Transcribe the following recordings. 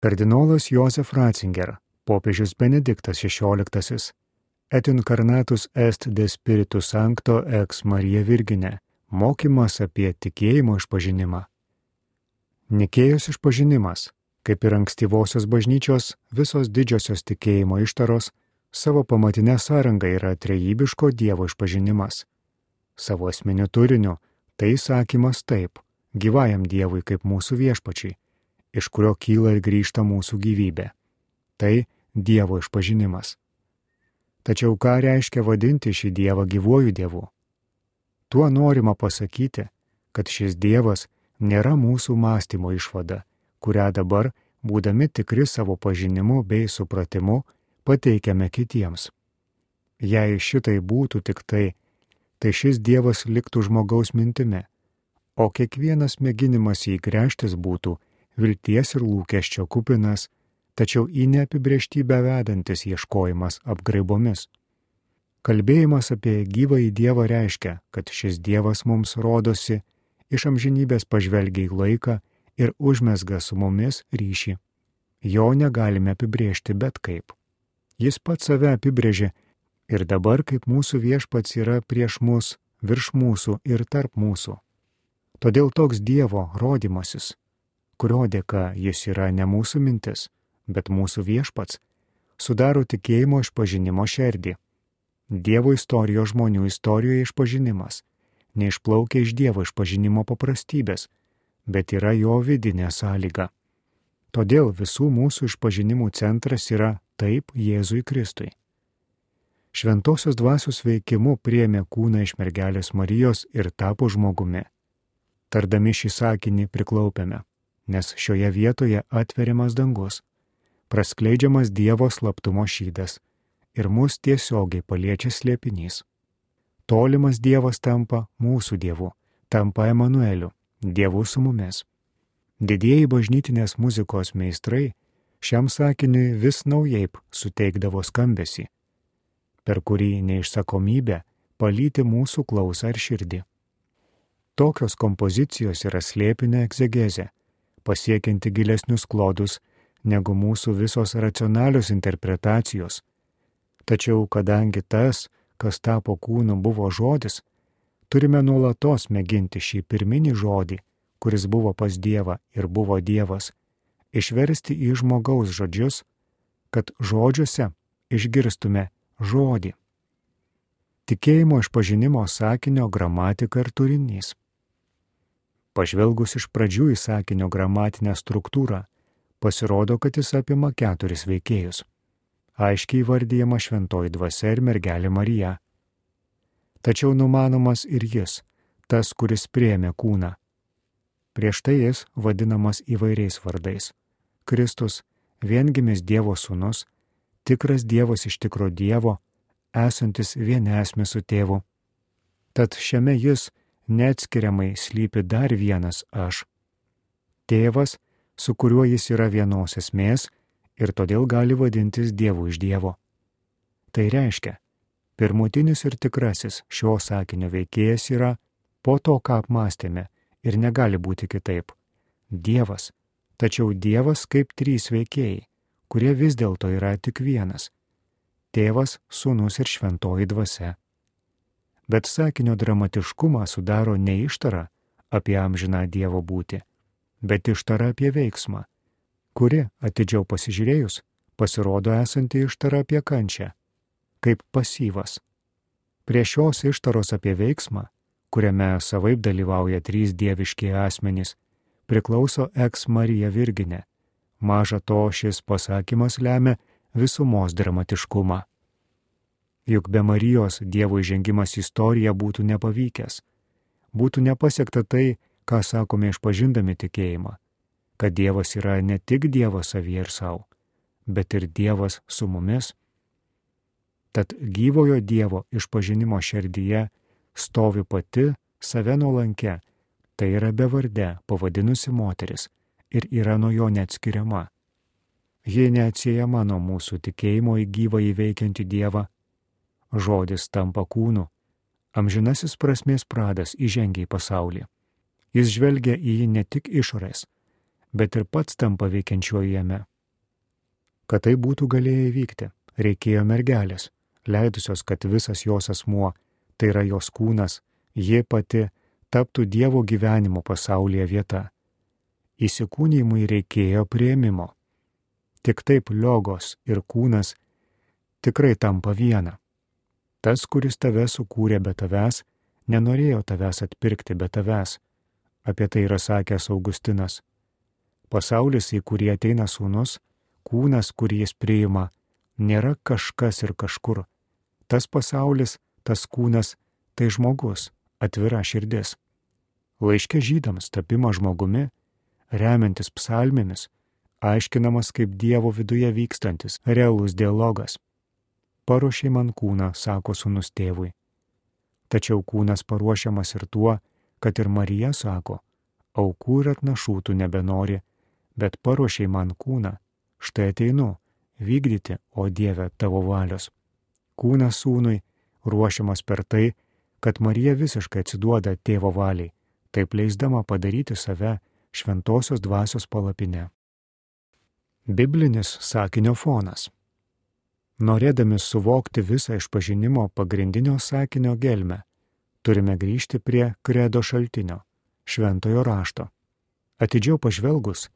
Kardinolas Josef Ratzinger, popiežius Benediktas XVI, et incarnatus est de spiritu sancto ex Marija Virgine, mokymas apie tikėjimo išpažinimą. Nikėjos išpažinimas, kaip ir ankstyvosios bažnyčios, visos didžiosios tikėjimo ištaros, savo pamatinę sąrangą yra trejybiško Dievo išpažinimas. Savo esminiu turiniu tai sakymas taip - gyvajam Dievui kaip mūsų viešpačiai, iš kurio kyla ir grįžta mūsų gyvybė. Tai Dievo išpažinimas. Tačiau ką reiškia vadinti šį Dievą gyvuoju Dievu? Tuo norima pasakyti, kad šis Dievas nėra mūsų mąstymo išvada, kurią dabar, būdami tikri savo pažinimu bei supratimu, pateikiame kitiems. Jei šitai būtų tik tai, tai šis Dievas liktų žmogaus mintimi, o kiekvienas mėginimas jį gręžtis būtų vilties ir lūkesčio kupinas, tačiau į neapibrieštybę vedantis ieškojimas apgraibomis. Kalbėjimas apie gyvąjį Dievą reiškia, kad šis Dievas mums rodosi, iš amžinybės pažvelgia į laiką ir užmesga su mumis ryšį. Jo negalime apibriežti bet kaip. Jis pats save apibrėžė ir dabar kaip mūsų viešpats yra prieš mus, virš mūsų ir tarp mūsų. Todėl toks Dievo rodimasis, kurio dėka jis yra ne mūsų mintis, bet mūsų viešpats, sudaro tikėjimo išpažinimo šerdį. Dievo istorijos žmonių istorijoje išpažinimas neišplaukia iš Dievo išpažinimo paprastybės, bet yra jo vidinė sąlyga. Todėl visų mūsų išpažinimų centras yra taip Jėzui Kristui. Šventosios dvasios veikimu priemė kūną iš mergelės Marijos ir tapo žmogumi. Tardami šį sakinį priklaupėme, nes šioje vietoje atveriamas dangus praskleidžiamas Dievo slaptumo šydas ir mus tiesiogiai paliečia slėpinys. Tolimas Dievas tampa mūsų Dievu, tampa Emanueliu, Dievu su mumis. Didieji bažnytinės muzikos meistrai šiam sakiniui vis naujai suteikdavo skambesi, per kurį neišsakomybę palyti mūsų klausą ir širdį. Tokios kompozicijos yra slėpinė egzegezė, pasiekianti gilesnius klodus negu mūsų visos racionalios interpretacijos. Tačiau kadangi tas, kas tapo kūnu, buvo žodis, turime nuolatos mėginti šį pirminį žodį, kuris buvo pas Dievą ir buvo Dievas, išversti į žmogaus žodžius, kad žodžiuose išgirstume žodį. Tikėjimo išpažinimo sakinio gramatika ir turinys. Pažvelgus iš pradžių į sakinio gramatinę struktūrą, pasirodo, kad jis apima keturis veikėjus. Aiškiai vardyjama šventoji dvasia ir mergelė Marija. Tačiau numanomas ir jis, tas, kuris priemė kūną. Prieš tai jis vadinamas įvairiais vardais. Kristus, viengimis Dievo sūnus, tikras Dievas iš tikro Dievo, esantis vienesmė su tėvu. Tad šiame jis neatskiriamai slypi dar vienas aš. Tėvas, su kuriuo jis yra vienos esmės ir todėl gali vadintis Dievu iš Dievo. Tai reiškia, pirmutinis ir tikrasis šio sakinio veikėjas yra po to, ką apmastėme ir negali būti kitaip - Dievas, tačiau Dievas kaip trys veikėjai, kurie vis dėlto yra tik vienas - Tėvas, Sūnus ir Šventoji Dvasia. Bet sakinio dramatiškumą sudaro ne ištara apie amžiną Dievo būti, bet ištara apie veiksmą, kuri, atidžiau pasižiūrėjus, pasirodo esanti ištara apie kančią, kaip pasyvas. Prie šios ištaros apie veiksmą, kuriame savaip dalyvauja trys dieviški asmenys, priklauso eks Marija Virginė. Maža to šis pasakymas lemia visumos dramatiškumą. Juk be Marijos Dievo įžengimas į istoriją būtų nepavykęs. Būtų nepasiekta tai, ką sakome išpažindami tikėjimą, kad Dievas yra ne tik Dievas savyje ir savo, bet ir Dievas su mumis. Tad gyvojo Dievo išpažinimo širdyje stovi pati save nuolankę, tai yra bevardė pavadinusi moteris ir yra nuo jo neatskiriama. Ji neatsiejama nuo mūsų tikėjimo į gyvą įveikiantį Dievą. Žodis tampa kūnu, amžinasis prasmės pradas įžengia į pasaulį. Jis žvelgia į jį ne tik išorės, bet ir pats tampa veikiančiuoju jame. Kad tai būtų galėję įvykti, reikėjo mergelės, leidusios, kad visas jos asmuo, tai yra jos kūnas, ji pati, taptų Dievo gyvenimo pasaulyje vieta. Įsikūnymui reikėjo prieimimo. Tik taip liogos ir kūnas tikrai tampa viena. Tas, kuris tave sukūrė be tavęs, nenorėjo tavęs atpirkti be tavęs. Apie tai yra sakęs Augustinas. Pasaulis, į kurį ateina sūnus, kūnas, kurį jis priima, nėra kažkas ir kažkur. Tas pasaulis, tas kūnas, tai žmogus, atvira širdis. Laiškė žydams tapimą žmogumi, remiantis psalmėmis, aiškinamas kaip Dievo viduje vykstantis realus dialogas. Paruošiai man kūną, sako sunus tėvui. Tačiau kūnas paruošiamas ir tuo, kad ir Marija sako, aukų ir atnašų tu nebenori, bet paruošiai man kūną, štai ateinu, vykdyti, o Dieve, tavo valios. Kūnas sūnui ruošiamas per tai, kad Marija visiškai atsiduoda tėvo valiai, taip leisdama padaryti save šventosios dvasios palapinę. Biblinis sakinio fonas. Norėdami suvokti visą išpažinimo pagrindinio sakinio gelmę, turime grįžti prie kredo šaltinio - šventojo rašto. Atidžiau pažvelgus,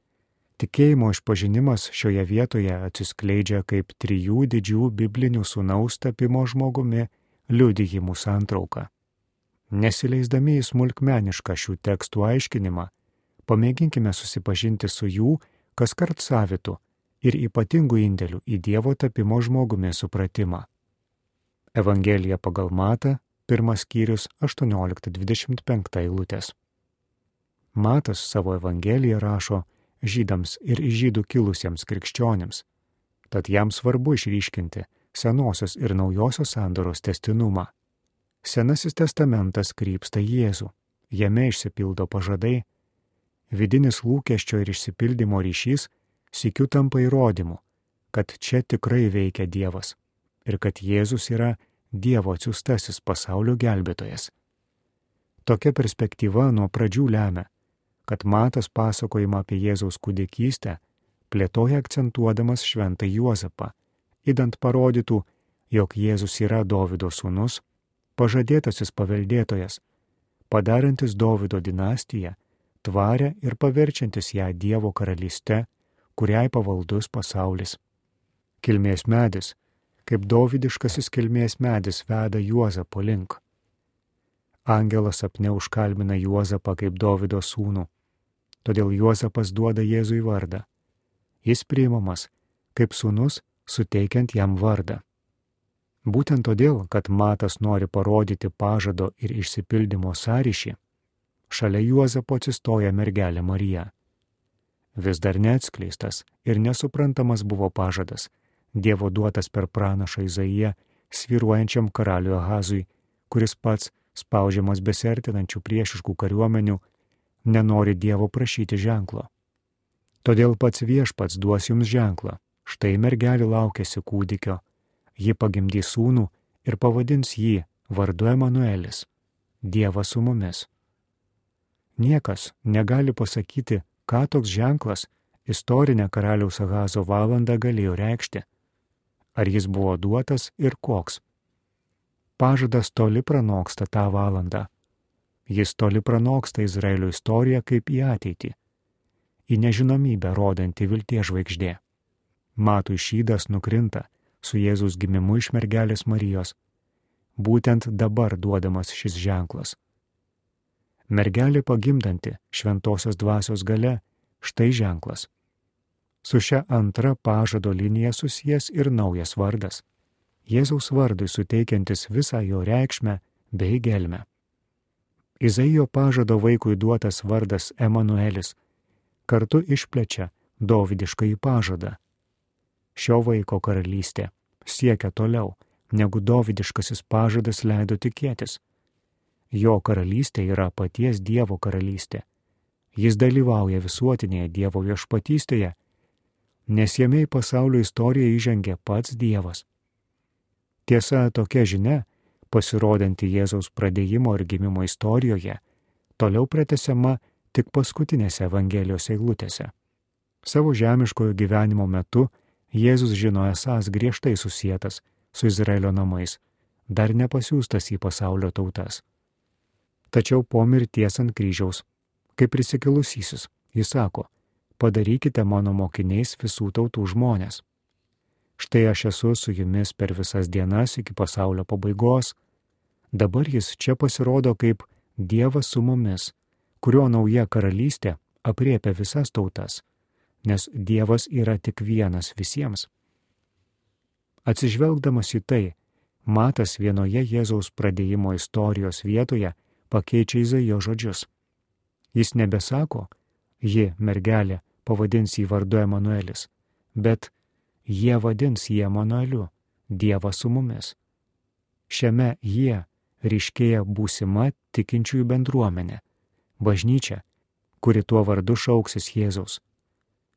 tikėjimo išpažinimas šioje vietoje atsiskleidžia kaip trijų didžių biblinių sunaus tapimo žmogumi liudijimų santrauka. Nesileisdami į smulkmenišką šių tekstų aiškinimą, pamėginkime susipažinti su jų kas kart savitų ir ypatingų indėlių į Dievo tapimo žmogumi supratimą. Evangelija pagal Matą, pirmas skyrius 18-25 eilutės. Matas savo Evangeliją rašo žydams ir iš žydų kilusiems krikščionėms, tad jam svarbu išryškinti senosios ir naujosios sandoros testinumą. Senasis testamentas krypsta Jėzų, jame išsipildo pažadai, vidinis lūkesčio ir išsipildymo ryšys sikiu tampa įrodymu, kad čia tikrai veikia Dievas ir kad Jėzus yra Dievo atsiustasis pasaulio gelbėtojas. Tokia perspektyva nuo pradžių lemia, kad Matas pasakojimą apie Jėzaus kūdikystę plėtoja akcentuodamas šventą Juozapą, įdant parodytų, jog Jėzus yra Dovido sūnus, pažadėtasis paveldėtojas, padarantis Dovido dinastiją, tvarę ir paverčiantis ją Dievo karalyste, kuriai pavaldus pasaulis. Kilmės medis, kaip Dovidiškasis kilmės medis veda Juozapą link. Angelas apne užkalbina Juozapą kaip Dovido sūnų, todėl Juozapas duoda Jėzui vardą. Jis priimamas kaip sūnus suteikiant jam vardą. Būtent todėl, kad Matas nori parodyti pažado ir išsipildymo sąryšį, šalia Juozapo atsistoja mergelė Marija. Vis dar neatskleistas ir nesuprantamas buvo pažadas, Dievo duotas per pranašą Izaiją, sviruojančiam karaliui Ahazui, kuris pats, spaudžiamas besertinančių priešiškų kariuomenių, nenori Dievo prašyti ženklo. Todėl pats viešpats duos jums ženklą Štai mergelė laukėsi kūdikio, ji pagimdys sūnų ir pavadins jį vardu Emanuelis - Dievas su mumis. Niekas negali pasakyti, ką toks ženklas istorinę karaliaus Ahazo valandą galėjo reikšti. Ar jis buvo duotas ir koks. Pažadas toli pranoksta tą valandą. Jis toli pranoksta Izraelio istoriją kaip į ateitį. Į nežinomybę rodanti vilties žvaigždė. Matų šydas nukrinta su Jėzus gimimu iš mergelės Marijos. Būtent dabar duodamas šis ženklas. Mergelė pagimdanti šventosios dvasios gale - štai ženklas. Su šia antra pažado linija susijęs ir naujas vardas - Jėzaus vardui suteikiantis visą jo reikšmę bei gelmę. Izaijo pažado vaikui duotas vardas Emanuelis kartu išplečia Dovidišką į pažadą šio vaiko karalystė siekia toliau, negu Dovidiškasis pažadas leido tikėtis. Jo karalystė yra paties Dievo karalystė. Jis dalyvauja visuotinėje Dievo viešpatystėje, nes jame į pasaulio istoriją įžengė pats Dievas. Tiesa, tokia žinia, pasirodanti Jėzaus pradėjimo ir gimimo istorijoje, toliau pratesiama tik paskutinėse Evangelijos eilutėse. Savo žemiškojo gyvenimo metu Jėzus žino esąs griežtai susijęs su Izraelio namais, dar nepasiūstas į pasaulio tautas. Tačiau po mirties ant kryžiaus, kaip prisikilusysis, jis sako, padarykite mano mokiniais visų tautų žmonės. Štai aš esu su jumis per visas dienas iki pasaulio pabaigos. Dabar jis čia pasirodo kaip Dievas su mumis, kurio nauja karalystė apriepia visas tautas, nes Dievas yra tik vienas visiems. Atsižvelgdamas į tai, Matas vienoje Jėzaus pradėjimo istorijos vietoje pakeičia Izaijo žodžius. Jis nebesako, ji, mergelė, pavadins jį vardu Emanuelis, bet jie vadins jį Emanueliu, Dievas su mumis. Šiame jie ryškėja būsima tikinčiųjų bendruomenė, bažnyčia, kuri tuo vardu šauksis Jėzaus.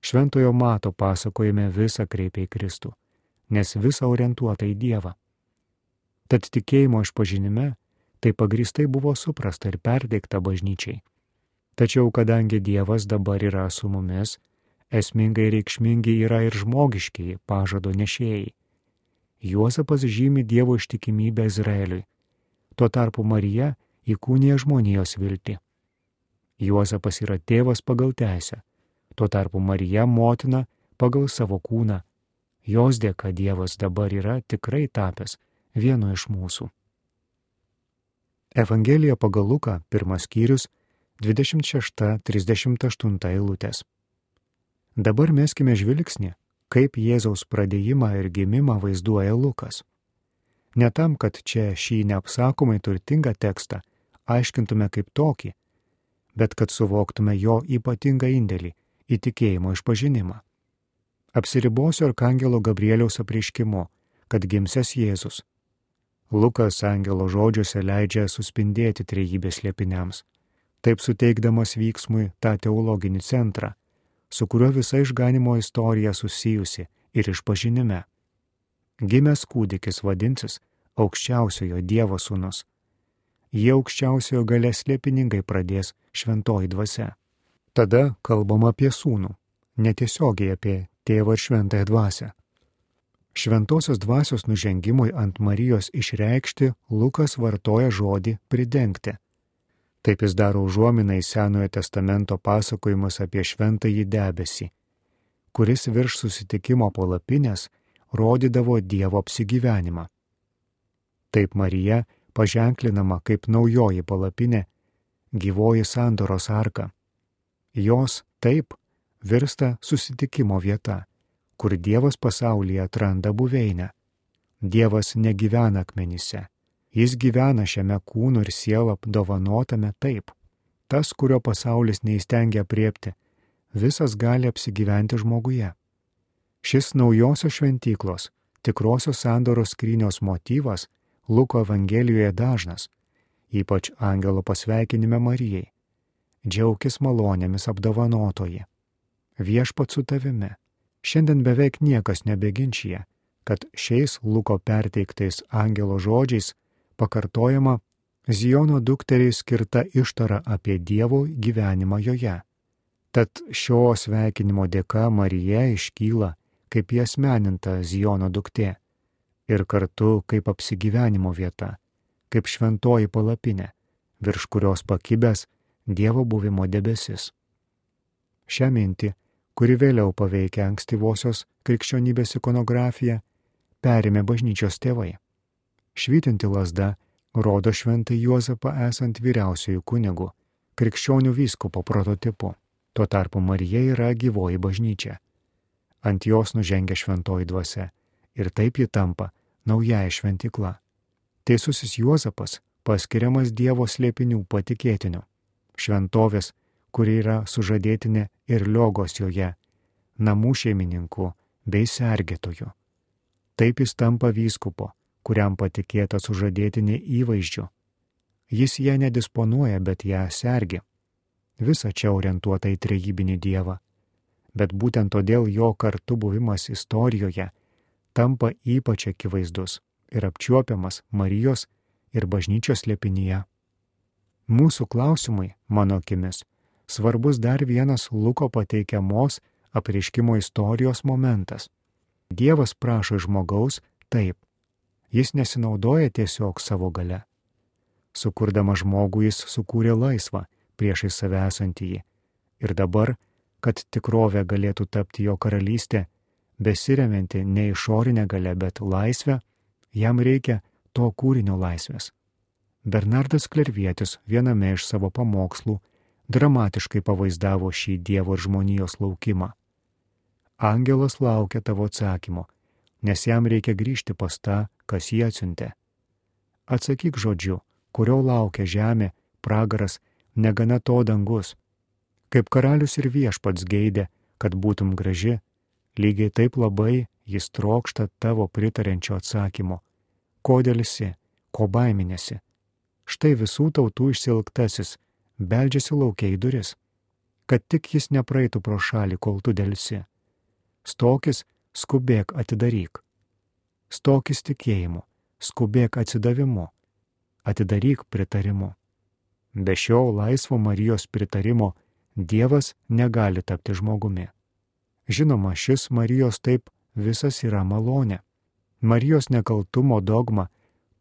Šventojo mato pasakojime visą kreipia į Kristų, nes visą orientuota į Dievą. Tad tikėjimo išpažinime tai pagristai buvo suprasta ir perteikta bažnyčiai. Tačiau kadangi Dievas dabar yra su mumis, esmingai reikšmingi yra ir žmogiškiai pažado nešėjai. Juozapas žymi Dievo ištikimybę Izraeliui. Tuo tarpu Marija įkūnija žmonijos viltį. Juozapas yra tėvas pagal teisę, tuo tarpu Marija motina pagal savo kūną. Jos dėka Dievas dabar yra tikrai tapęs vienu iš mūsų. Evangelija pagal Luką, pirmas skyrius, 26-38 eilutės. Dabar meskime žvilgsnį, kaip Jėzaus pradėjimą ir gimimą vaizduoja Lukas. Ne tam, kad čia šį neapsakomai turtingą tekstą aiškintume kaip tokį, bet kad suvoktume jo ypatingą indėlį į tikėjimo išpažinimą. Apsiribosiu Arkangelo Gabrieliaus apriškimu, kad gimsės Jėzus Lukas angelo žodžiuose leidžia suspindėti trejybės liepiniams, taip suteikdamas vyksmui tą teologinį centrą, su kuriuo visa išganimo istorija susijusi ir išpažinime. Gimęs kūdikis vadinsis aukščiausiojo Dievo sūnus. Jie aukščiausiojo galės slėpiningai pradės šventoji dvasia. Tada kalbam apie sūnų, netiesiogiai apie tėvą ir šventąją dvasę. Šventosios dvasios nužengimui ant Marijos išreikšti Lukas vartoja žodį pridengti. Taip jis daro užuominą į Senojo testamento pasakojimus apie šventąjį debesį, kuris virš susitikimo palapinės rodydavo Dievo apsigyvenimą. Taip Marija paženklinama kaip naujoji palapinė, gyvoji sandoros arka. Jos taip virsta susitikimo vieta kur Dievas pasaulyje atranda buveinę. Dievas negyvena akmenyse. Jis gyvena šiame kūnu ir sielą apdovanotame taip. Tas, kurio pasaulis neįstengia priepti, visas gali apsigyventi žmoguje. Šis naujosios šventyklos, tikrosios sandoros skrynios motyvas Luko Evangelijoje dažnas, ypač angelo pasveikinime Marijai. Džiaukis malonėmis apdovanotoji. Viešpat su tavimi Šiandien beveik niekas nebeginčia, kad šiais Luko perteiktais angelo žodžiais pakartojama Ziono dukteriai skirta ištara apie Dievo gyvenimą joje. Tad šio sveikinimo dėka Marija iškyla kaip įasmeninta Ziono duktė ir kartu kaip apsigyvenimo vieta, kaip šventoji palapinė, virš kurios pakibęs Dievo buvimo debesis. Šią mintį kuri vėliau paveikia ankstyvosios krikščionybės ikonografiją, perėmė bažnyčios tėvai. Švytinti lasda rodo šventą Juozapą esant vyriausiųjų kunigų, krikščionių vyskupo prototipu. Tuo tarpu Marija yra gyvoji bažnyčia. Ant jos nužengia šventoji dvasia ir taip ji tampa naujaja šventikla. Teisusis Juozapas paskiriamas Dievo slėpinių patikėtiniu. Šventovės kuri yra sužadėtinė ir liogos joje, namų šeimininku bei sergėtoju. Taip jis tampa vyskupo, kuriam patikėta sužadėtinė įvaizdžiu. Jis ją nedisponuoja, bet ją sergi. Visa čia orientuota į trejybinį dievą. Bet būtent todėl jo kartu buvimas istorijoje tampa ypač akivaizdus ir apčiuopiamas Marijos ir bažnyčios lėpinyje. Mūsų klausimai, mano akimis, svarbus dar vienas Luko pateikiamos apreiškimo istorijos momentas. Dievas prašo žmogaus taip. Jis nesinaudoja tiesiog savo gale. Sukurdama žmogų jis sukūrė laisvą priešai save esantįjį. Ir dabar, kad tikrovė galėtų tapti jo karalystė, besiremianti ne išorinę galę, bet laisvę, jam reikia to kūrinio laisvės. Bernardas Klervietis viename iš savo pamokslų dramatiškai pavaizdavo šį Dievo ir žmonijos laukimą. Angelas laukia tavo atsakymo, nes jam reikia grįžti pas tą, kas jį atsiuntė. Atsakyk žodžiu, kurio laukia žemė, pragaras, negana to dangus. Kaip karalius ir viešpats geidė, kad būtum graži, lygiai taip labai jis trokšta tavo pritarenčio atsakymo. Ko dėlisi, ko baiminėsi? Štai visų tautų išsilgtasis, beldžiasi laukiai duris, kad tik jis nepraeitų pro šalį, kol tu dėlsi. Stokis, skubėk atidaryk. Stokis tikėjimu, skubėk atsidavimu, atidaryk pritarimu. Be šio laisvo Marijos pritarimo Dievas negali tapti žmogumi. Žinoma, šis Marijos taip visas yra malonė. Marijos nekaltumo dogma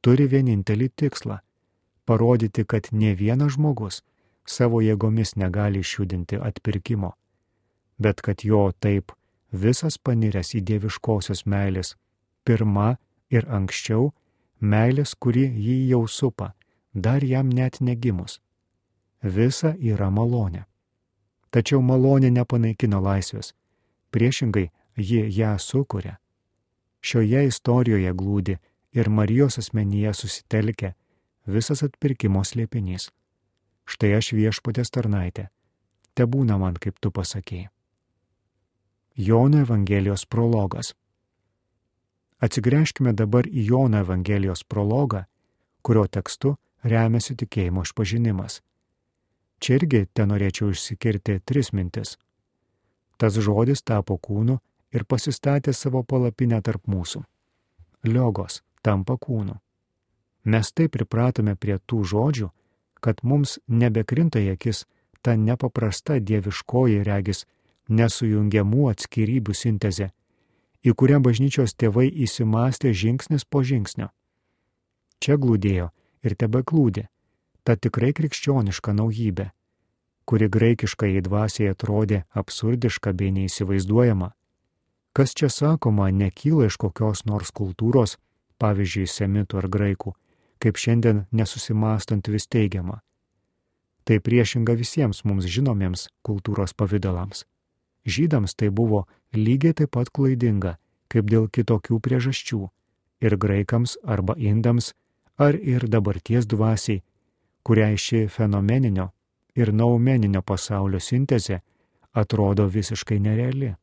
turi vienintelį tikslą - parodyti, kad ne vienas žmogus savo jėgomis negali išjudinti atpirkimo, bet kad jo taip visas paniręs į dieviškosios meilės, pirma ir anksčiau meilės, kuri jį jau supa, dar jam net negimus. Visa yra malonė. Tačiau malonė nepanaikina laisvės, priešingai ji ją sukuria. Šioje istorijoje glūdi ir Marijos asmenyje susitelkia visas atpirkimo slėpinys. Štai aš viešpatės tarnaitė, te būna man, kaip tu pasakėjai. Jono Evangelijos prologas. Atsigręžkime dabar į Jono Evangelijos prologą, kurio tekstu remiasi tikėjimo išpažinimas. Čia irgi ten norėčiau išsikirti tris mintis. Tas žodis tapo kūnu ir pasistatė savo palapinę tarp mūsų. Liogos tampa kūnu. Mes taip pripratome prie tų žodžių, kad mums nebekrinta į akis ta nepaprasta dieviškoji regis nesujungiamų atskirybių sintezė, į kurią bažnyčios tėvai įsimastė žingsnis po žingsnio. Čia glūdėjo ir tebe glūdė ta tikrai krikščioniška naujybė, kuri graikiškai į dvasiai atrodė absurdiška bei neįsivaizduojama. Kas čia sakoma, nekyla iš kokios nors kultūros, pavyzdžiui, semitų ar graikų, kaip šiandien nesusimastant vis teigiama. Tai priešinga visiems mums žinomiems kultūros pavydalams. Žydams tai buvo lygiai taip pat klaidinga, kaip dėl kitokių priežasčių - ir graikams arba indams, ar ir dabarties dvasiai, kuriai ši fenomeninio ir naumeninio pasaulio sintezė atrodo visiškai nereali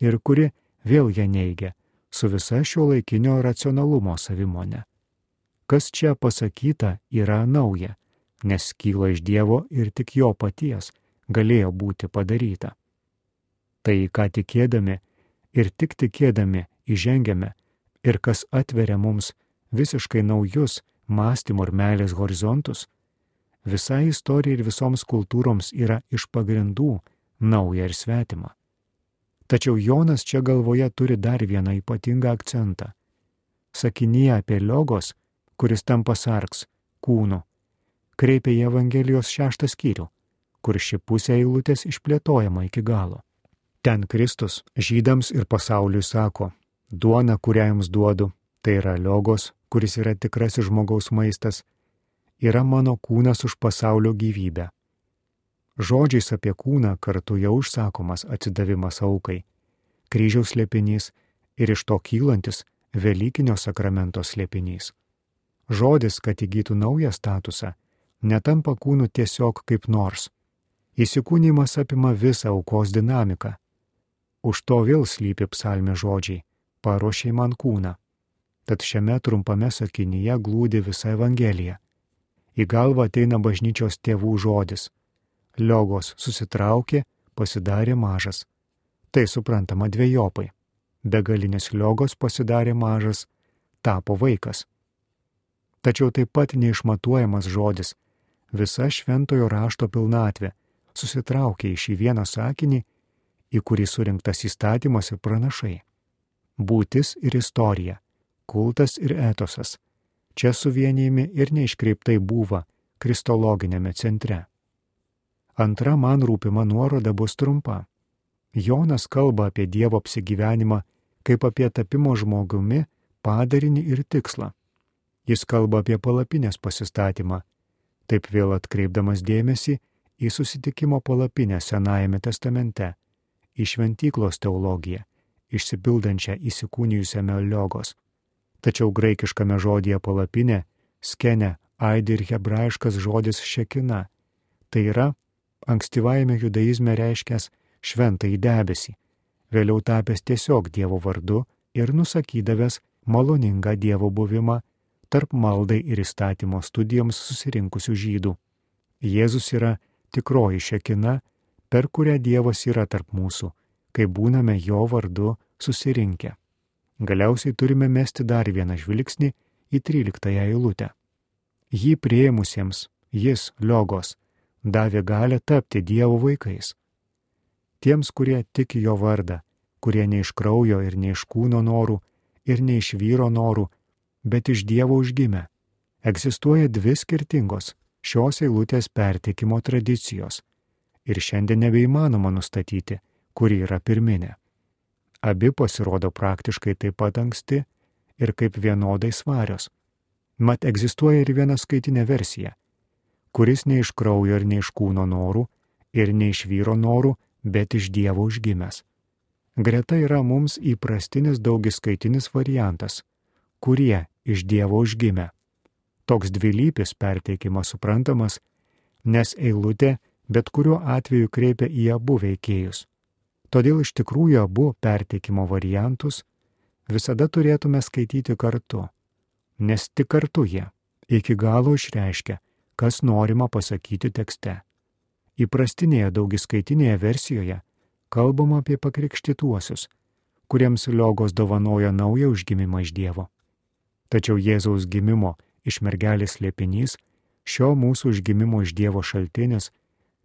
ir kuri vėl ją neigia su visa šio laikinio racionalumo savimonė. Kas čia pasakyta yra nauja, nes kyla iš Dievo ir tik jo paties galėjo būti padaryta. Tai, ką tikėdami ir tik tikėdami įžengiame ir kas atveria mums visiškai naujus mąstymo ir meilės horizontus, visai istorijai ir visoms kultūroms yra iš pagrindų nauja ir svetima. Tačiau Jonas čia galvoje turi dar vieną ypatingą akcentą. Sakinyje apie logos, kuris tampa sarks, kūnu, kreipia į Evangelijos šeštą skyrių, kur ši pusė eilutės išplėtojama iki galo. Ten Kristus žydams ir pasauliui sako, duona, kurią jums duodu, tai yra liogos, kuris yra tikrasis žmogaus maistas, yra mano kūnas už pasaulio gyvybę. Žodžiais apie kūną kartu jau užsakomas atsidavimas aukai, kryžiaus slėpinys ir iš to kylantis Velykinio sakramento slėpinys. Žodis, kad įgytų naują statusą, netampa kūnu tiesiog kaip nors. Įsikūnymas apima visą aukos dinamiką, Už to vėl slypi psalmė žodžiai - paruošiai man kūną. Tad šiame trumpame sakinyje glūdi visa Evangelija. Į galvą ateina bažnyčios tėvų žodis. Liogos susitraukė, pasidarė mažas. Tai suprantama dviejopai. Begalinis liogos pasidarė mažas, tapo vaikas. Tačiau taip pat neišmatuojamas žodis - visa šventojo rašto pilnatvė susitraukė į šį vieną sakinį į kurį surinktas įstatymas ir pranašai. būtis ir istorija, kultas ir etosas. Čia suvienijami ir neiškreiptai buvo kristologinėme centre. Antra man rūpima nuoroda bus trumpa. Jonas kalba apie Dievo apsigyvenimą kaip apie tapimo žmogumi padarinį ir tikslą. Jis kalba apie palapinės pasistatymą, taip vėl atkreipdamas dėmesį į susitikimo palapinę Senajame testamente, į šventyklos teologiją, išsipildančią įsikūnijusiame liogos. Tačiau graikiškame žodėje palapinė, skene, aidi ir hebrajiškas žodis šekina. Tai yra ankstyvajame judaizme reiškęs šventąjį debesį, vėliau tapęs tiesiog Dievo vardu ir nusakydavęs maloningą Dievo buvimą tarp maldai ir įstatymo studijoms susirinkusių žydų. Jėzus yra tikroji šekina, per kurią Dievas yra tarp mūsų, kai būname jo vardu susirinkę. Galiausiai turime mesti dar vieną žvilgsnį į 13 eilutę. Jį prieimusiems, jis, liogos, davė galę tapti Dievo vaikais. Tiems, kurie tiki jo vardą, kurie ne iš kraujo ir ne iš kūno norų ir ne iš vyro norų, bet iš Dievo užgimę. Egzistuoja dvi skirtingos šios eilutės pertikimo tradicijos. Ir šiandien nebeįmanoma nustatyti, kuri yra pirminė. Abi pasirodo praktiškai taip pat anksti ir kaip vienodai svarios. Mat egzistuoja ir viena skaitinė versija, kuris ne iš kraujo ir ne iš kūno norų ir ne iš vyro norų, bet iš Dievo užgimęs. Greta yra mums įprastinis daugiskaitinis variantas, kurie iš Dievo užgimę. Toks dvilypis perteikimas suprantamas, nes eilutė bet kuriuo atveju kreipia į abu veikėjus. Todėl iš tikrųjų abu perteikimo variantus visada turėtume skaityti kartu, nes tik kartu jie iki galo išreiškia, kas norima pasakyti tekste. Įprastinėje daugiskaitinėje versijoje kalbama apie pakrikštytuosius, kuriems liogos dovanoja naują užgimimą iš Dievo. Tačiau Jėzaus gimimo iš mergelės liepinys, šio mūsų užgimimo iš Dievo šaltinis,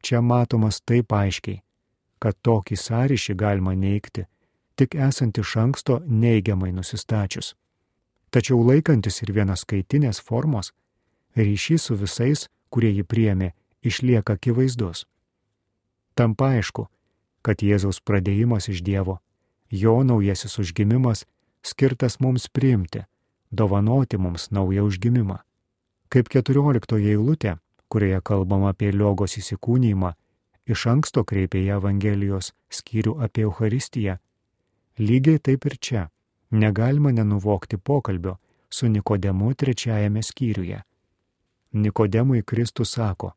čia matomas taip aiškiai, kad tokį sąryšį galima neikti, tik esant iš anksto neigiamai nusistačius. Tačiau laikantis ir vienas skaitinės formos, ryšys su visais, kurie jį priemė, išlieka akivaizdus. Tampa aišku, kad Jėzaus pradėjimas iš Dievo, jo naujasis užgimimas skirtas mums priimti, dovanoti mums naują užgimimą. Kaip keturioliktoje eilutė, kurioje kalbama apie liogos įsikūnymą, iš anksto kreipė į Evangelijos skyrių apie Euharistiją. Lygiai taip ir čia negalima nenuvokti pokalbio su Nikodemu trečiajame skyriuje. Nikodemui Kristus sako,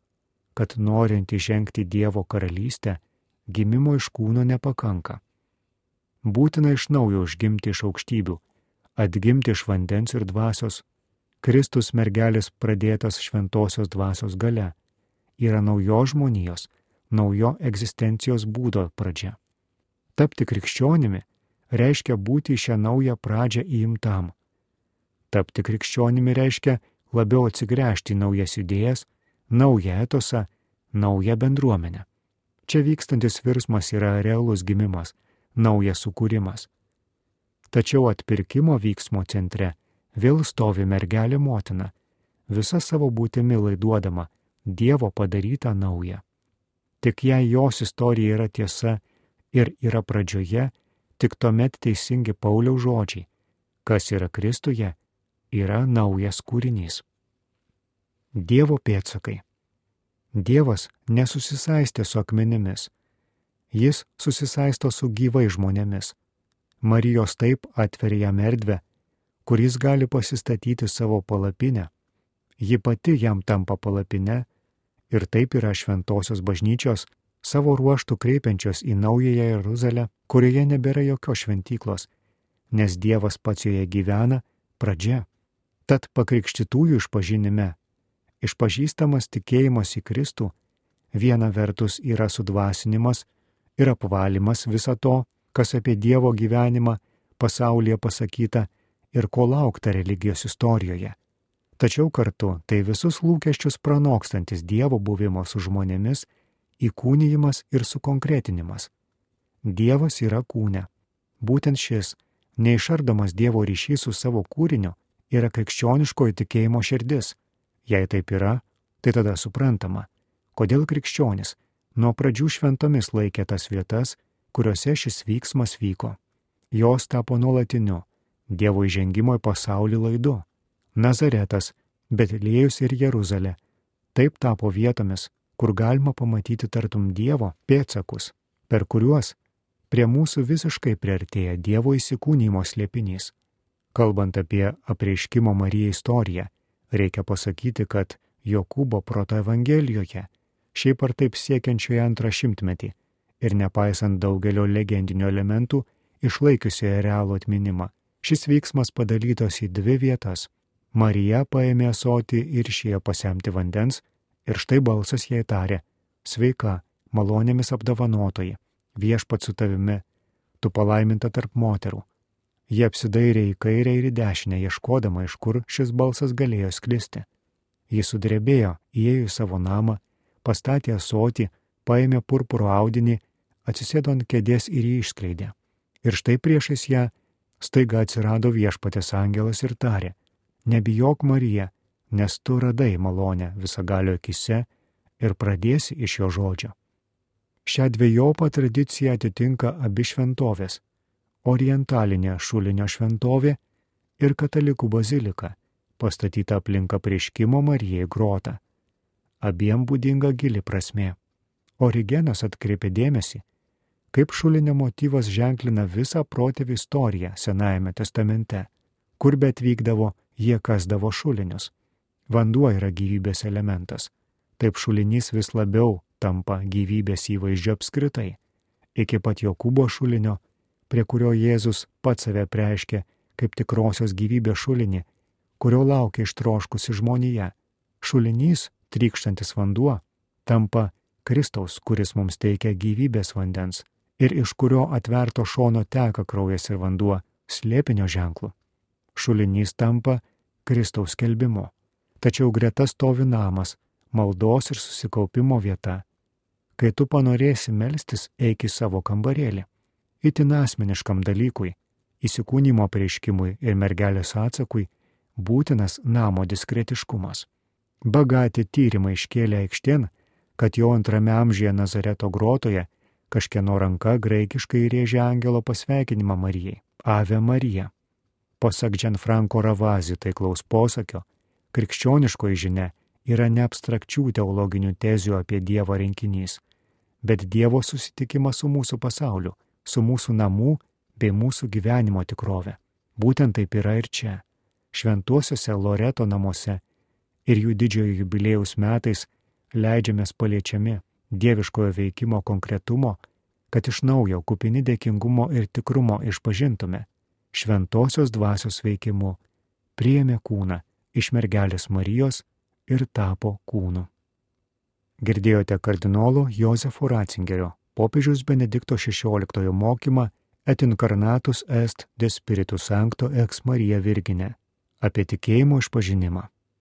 kad norint įžengti Dievo karalystę, gimimo iš kūno nepakanka. Būtina iš naujo užgimti iš aukštybių, atgimti iš vandens ir dvasios. Kristus mergelis pradėtas šventosios dvasios gale yra naujos žmonijos, naujo egzistencijos būdo pradžia. Tapti krikščionimi reiškia būti šią naują pradžią įimtam. Tapti krikščionimi reiškia labiau atsigręžti naujas idėjas, naują etosą, naują bendruomenę. Čia vykstantis virsmas yra realus gimimas, naujas sukūrimas. Tačiau atpirkimo vyksmo centre vėl stovi mergelė motina, visa savo būtimi laiduodama Dievo padarytą naują. Tik jei jos istorija yra tiesa ir yra pradžioje, tik tuomet teisingi Pauliaus žodžiai, kas yra Kristuje, yra naujas kūrinys. Dievo pėtsakai. Dievas nesusisaistė su akmenimis, jis susisaisto su gyvai žmonėmis. Marijos taip atveria jam erdvę, kuris gali pasistatyti savo palapinę, ji pati jam tampa palapinę ir taip yra šventosios bažnyčios savo ruoštų kreipiančios į naująją Jeruzalę, kurioje nebėra jokios šventyklos, nes Dievas pats joje gyvena pradžia. Tad pakrikštytųjų išpažinime išpažįstamas tikėjimas į Kristų viena vertus yra sudvasinimas ir apvalimas viso to, kas apie Dievo gyvenimą pasaulyje pasakyta ir ko laukta religijos istorijoje tačiau kartu tai visus lūkesčius pranokstantis Dievo buvimo su žmonėmis įkūnijimas ir sukonkretinimas. Dievas yra kūne. Būtent šis neišardomas Dievo ryšys su savo kūriniu yra krikščioniškojo tikėjimo širdis. Jei taip yra, tai tada suprantama, kodėl krikščionis nuo pradžių šventomis laikė tas vietas, kuriuose šis vyksmas vyko. Jos tapo nuolatiniu Dievo įžengimo į pasaulį laidu. Nazaretas, Betlėjus ir Jeruzalė taip tapo vietomis, kur galima pamatyti tartum Dievo pėtsakus, per kuriuos prie mūsų visiškai priartėja Dievo įsikūnymo slėpinys. Kalbant apie apreiškimo Mariją istoriją, reikia pasakyti, kad Jokūbo proto Evangelijoje, šiaip ar taip siekiančioje antrą šimtmetį ir nepaisant daugelio legendinių elementų, išlaikiusioje realų atminimą, šis veiksmas padalytas į dvi vietas. Marija paėmė soti ir išėjo pasiemti vandens, ir štai balsas jai tarė - Sveika, malonėmis apdovanotoji viešpat su tavimi, tu palaiminta tarp moterų. Jie apsidairė į kairę ir į dešinę, ieškodama, iš kur šis balsas galėjo sklisti. Jis sudrebėjo, įėjo į savo namą, pastatė asotį, paėmė purpuro audinį, atsisėdo ant kėdės ir jį išskleidė. Ir štai priešais ją staiga atsirado viešpatės angelas ir tarė, nebijok Marija, nes tu radai malonę visagalio akise ir pradėsi iš jo žodžio. Šią dviejopą tradiciją atitinka abi šventovės - orientalinė šulinio šventovė ir katalikų bazilika, pastatyta aplinka prieškimo Marijai grota. Abiem būdinga gili prasme. Origenas atkreipė dėmesį, kaip šulinio motyvas ženklina visą protėvį istoriją Senajame testamente, kur bet vykdavo, jie kasdavo šulinius. Vanduo yra gyvybės elementas. Taip šulinys vis labiau tampa gyvybės įvaizdžio apskritai, iki pat Jokūbo šulinio, prie kurio Jėzus pats save preiškė kaip tikrosios gyvybės šulinį, kurio laukia ištroškusi žmonija. Šulinys, trykštantis vanduo, tampa Kristaus, kuris mums teikia gyvybės vandens ir iš kurio atverto šono teka kraujas ir vanduo, slėpinio ženklu. Šulinys tampa Kristaus kelbimu. Tačiau greta stovi namas, maldos ir susikaupimo vieta, Kai tu panorėsi melstis, eik į savo kambarėlį. Itin asmeniškam dalykui, įsikūnymo prieškimui ir mergelės atsakui būtinas namo diskretiškumas. Bagati tyrimai iškėlė aikštien, kad jau antrame amžiuje Nazareto grotoje kažkieno ranka graikiškai rėžė angelo pasveikinimą Marijai - Ave Marija. Pasak Gianfranco Ravazi taiklaus posakio, krikščioniškoji žinia yra ne abstrakčių teologinių tezių apie Dievą rinkinys, bet Dievo susitikimas su mūsų pasauliu, su mūsų namų bei mūsų gyvenimo tikrove. Būtent taip yra ir čia, šventuosiuose Loreto namuose ir jų didžiojo jubilėjaus metais leidžiamės paliečiami dieviškojo veikimo konkretumo, kad iš naujo kupini dėkingumo ir tikrumo išpažintume šventosios dvasios veikimu, priėmė kūną iš mergelės Marijos ir tapo kūnu. Girdėjote kardinolo Josefo Ratzingerio, popiežiaus Benedikto XVI mokymą Et incarnatus est de Spiritus Sancto ex Marija Virgine apie tikėjimo išpažinimą.